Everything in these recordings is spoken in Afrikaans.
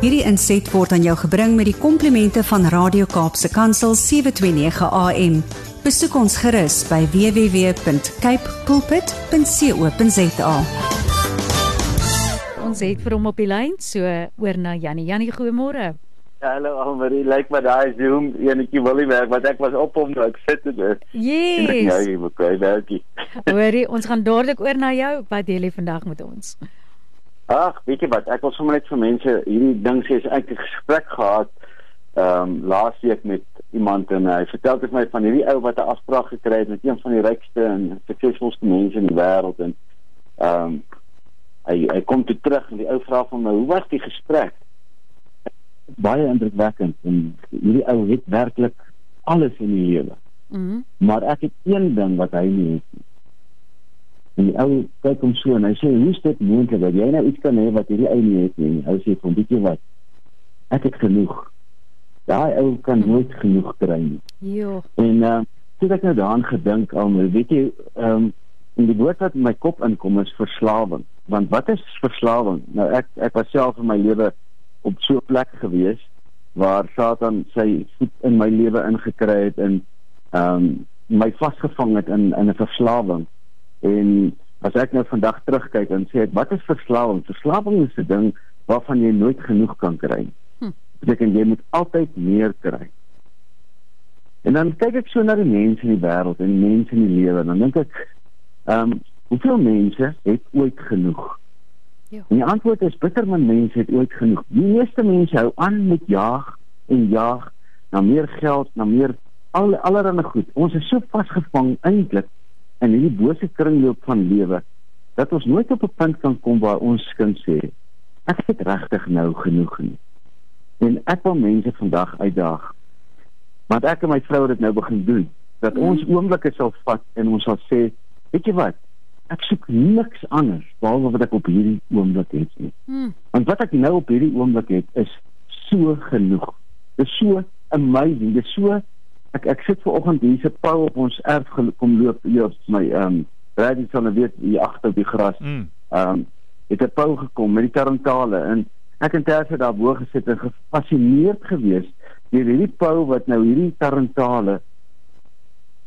Hierdie inset word aan jou gebring met die komplimente van Radio Kaapse Kansel 729 AM. Besoek ons gerus by www.cape pulpit.co.za. Ons het vir hom op die lyn, so oor na Jannie. Jannie, goeiemôre. Ja, hallo Almarie, lyk like my daai Zoom enetjie wil nie werk want ek was op hom nou ek sit dit. Yes. Ja, jy moet kry werkie. Hoorie, ons gaan dadelik oor na jou. Wat deel jy vandag met ons? Ag, weet jy wat, ek wil sommer net vir mense hierdie ding sê, is eintlik 'n gesprek gehad ehm um, laasweek met iemand en hy vertel dit my van hierdie ou wat 'n afspraak gekry het met een van die rykste en suksesvolste mense in die wêreld en ehm um, hy hy kom toe terug en die ou vra van my, "Hoe was die gesprek?" Baie indrukwekkend en hierdie ou het werklik alles in die lewe. Mhm. Mm maar ek het een ding wat hy nie het nie. Die ou kyk hom so en hy sê, "Hoe is dit moontlik dat jy nou iets kan hê wat hierdie ou nie het nie?" Hy sê, "Kom bietjie wat. Ek het genoeg." Daai ou kan nooit genoeg kry nie. Jo. En uh toe het ek nou daaraan gedink al, weet jy, ehm um, en die woord wat in my kop inkom is verslawing. Want wat is verslawing? Nou ek ek was self in my lewe op so 'n plek gewees waar Satan sy voet in my lewe ingekry het en ehm um, my vasgevang het in in 'n verslawing. En as ek nou vandag terugkyk en sê ek wat is verslawing? Verslawing is 'n ding waarvan jy nooit genoeg kan kry. Hm. Beteken jy moet altyd meer kry. En dan kyk ek so na die mense in die wêreld en die mense in die lewe en dan dink ek ehm um, hoeveel mense het ooit genoeg? Ja. En die antwoord is bitter min mense het ooit genoeg. Die meeste mense hou aan met jaag en jaag na meer geld, na meer al allerlei goed. Ons is so vasgevang eintlik in hierdie bose kringloop van lewe dat ons nooit op 'n punt kan kom waar ons kan sê ek het regtig nou genoeg nie. En ek wil mense vandag uitdaag. Want ek en my vrou het dit nou begin doen dat Mhm. ons oomblikke sal vat en ons sal sê, weet jy wat? Ek soek niks anders behalwe wat ek op hierdie oomblik het nie. Hm. Want wat ek nou op hierdie oomblik het is so genoeg. Dit is so amazing. Dit is so ek ek sit ver oggend hier se pou op ons erf kom loop hier op my ehm um, radio van die weet hier agter op die gras. Mm. Ehm um, het 'n pou gekom met die tarantale en ek en Terse daar bo gesit en gefassineerd gewees deur hierdie pou wat nou hierdie tarantale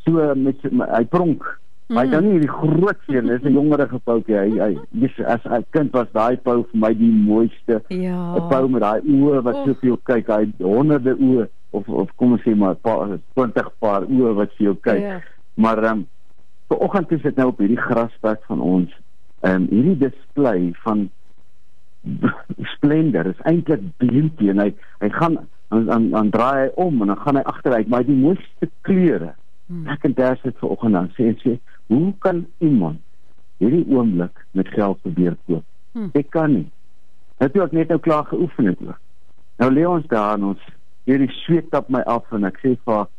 so met hy pronk. Mm. Maar dan hierdie groot een, dis 'n jongerige poutjie. Hy hy dis as 'n kind was daai pou vir my die mooiste. Ja. 'n Pou met daai oë wat Oh. soveel kyk, hy honderde oë of of kom ons sê maar 'n paar 20 paar oë wat vir jou kyk. Ja. Maar ehm um, vanoggend is dit nou op hierdie grasperk van ons. Ehm um, hierdie display van splendor is eintlik beauty en hy hy gaan dan dan, draai hy om en dan gaan hy agteruit maar hy die mooiste kleure. Hm. Ek en Tess het vanoggend dan sê en sê, hoe kan iemand hierdie oomblik met geld probeer koop? Hm. Ek kan nie. Het ek net nou klaar geoefen het ook. Nou lê ons daar en ons hierdie sweet op my af en ek sê vir haar,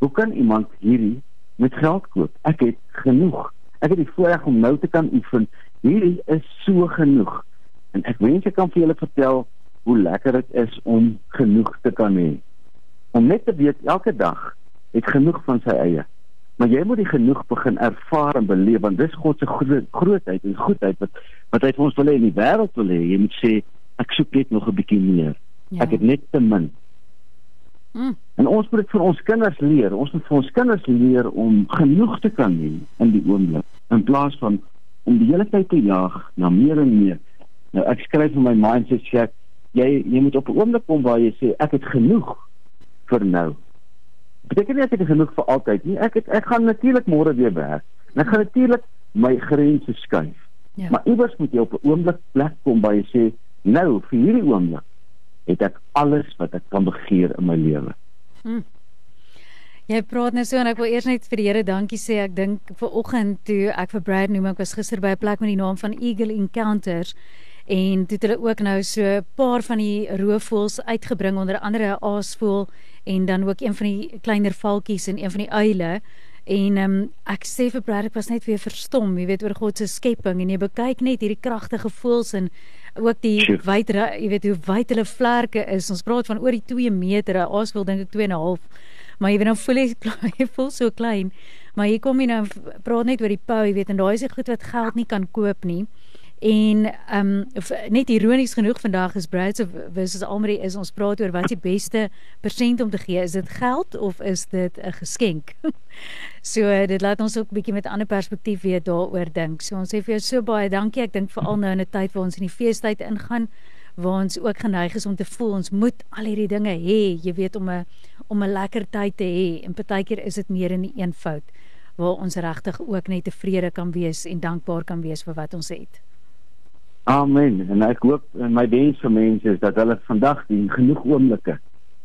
hoe kan iemand hierdie met geld koop? Ek het genoeg. Ek het die voorreg om nou te kan oefen. Hierdie is so genoeg. En ek wens ek kan vir julle vertel hoe lekker dit is om genoeg te kan hê. Om net te weet elke dag het genoeg van sy eie. Maar jy moet die genoeg begin ervaar en beleef want dis God se groot, grootheid en goedheid wat wat hy vir ons wil hê in die wêreld wil hê. Jy moet sê ek soek net nog 'n bietjie meer. Ja. Ek het net te min. Hm. En ons moet dit vir ons kinders leer. Ons moet vir ons kinders leer om genoeg te kan hê in die oomblik in plaas van om die hele tyd te jaag na meer en meer. Nou ek skryf in my mindset check, jy jy moet op 'n oomblik kom waar jy sê ek het genoeg vir nou. Beteken nie ek het genoeg vir altyd nie. Ek het ek gaan natuurlik môre weer werk. En ek gaan natuurlik my grense skuif. Ja. Maar iewers moet jy op 'n oomblik plek kom waar jy sê nou vir hierdie oomblik het ek alles wat ek kan begeer in my lewe. Jy praat nou so en ek wil eers net vir die Here dankie sê. Ek dink ver oggend toe ek vir Brad noem, ek was gister by 'n plek met die naam van Eagle Encounters en toe het hulle ook nou so 'n paar van die roofvoëls uitgebring onder andere 'n aasvoël en dan ook een van die kleiner valkies en een van die uile. En um, ek sê vir Brad ek was net weer verstom, jy weet oor God se skepping en jy bekyk net hierdie kragtige voëls en ook die Sjoe. wyd jy weet hoe wyd hulle vlerke is. Ons praat van oor die 2 meter. 'n Aasvoël dink ek 2 en 'n half. Maar jy weet dan voel jy jy voel so klein. Maar hier kom jy nou praat net oor die pou, jy weet en daai is goed wat geld nie kan koop nie. En ehm um, net ironies genoeg vandag is Brad se versus Almarie is ons praat oor wat die beste persent om te gee. Is dit geld of is dit 'n geskenk? so dit laat ons ook 'n bietjie met 'n ander perspektief weer daaroor dink. So ons sê vir jou so baie dankie. Ek dink veral nou in 'n tyd waar ons in die feestyd ingaan waar ons ook geneig is om te voel ons moet al hierdie dinge hê, jy weet om 'n om 'n lekker tyd te hê. En partykeer is dit meer in die eenvoud waar ons regtig ook net tevrede kan wees en dankbaar kan wees vir wat ons het. Amen. En ek hoop en my wens vir mense is dat hulle vandag die genoeg oomblikke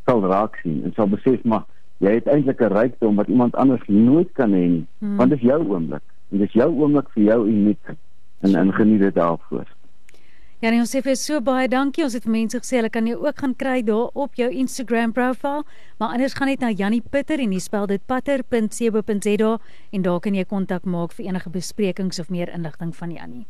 sal raak sien en sal besef maar jy het eintlik 'n rykdom wat iemand anders nooit kan hê nie, hmm. want dit is jou oomblik. En dit is jou oomblik vir jou uniek en en geniet dit daarvoor. Ja, nee, ons sê vir so baie dankie. Ons het vir mense gesê hulle kan jou ook gaan kry daar op jou Instagram profiel, maar anders gaan net na Jannie Pitter en jy spel dit patter.co.za en daar kan jy kontak maak vir enige besprekings of meer inligting van Jannie.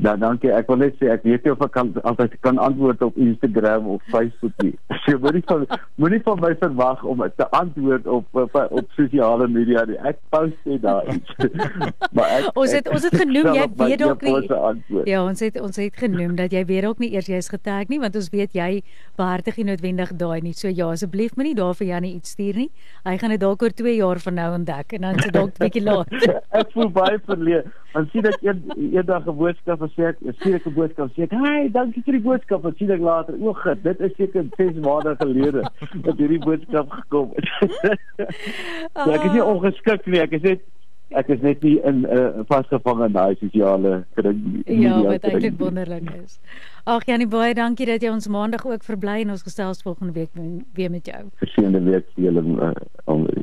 Ja, dankie. Ek wil net sê ek weet nie of ek kan altyd kan antwoord op Instagram of Facebook nie. So moenie van moenie van my verwag om te antwoord op op, op sosiale media nie. Ek post net daar iets. maar ek Ons het ek, ons het genoem jy weet dalk nie. Ja, ons het ons het genoem dat jy weet dalk nie eers jy is getag nie want ons weet jy behartig nie noodwendig daai nie. So ja, asseblief moenie daar vir Janie iets stuur nie. Hy gaan dit dalk oor 2 jaar van nou ontdek en dan se dalk 'n bietjie laat. ek voel baie verleë. Want sien ek een eendag 'n boodskap sê ek, sê ek 'n boodskap sê ek, "Hey, dankie vir die boodskap." Wat sien ek later? O, God, dit is seker 6 maande gelede dat hierdie boodskap gekom het. so, ek is nie ah. ongeskik nie. Ek is net ek is net nie in 'n uh, vasgevang in daai sosiale kring nie. Ja, wat eintlik wonderlik is. Ag Janie, baie dankie dat jy ons maandag ook verbly en ons gesels volgende week weer met jou. Geseënde week vir julle uh, almal.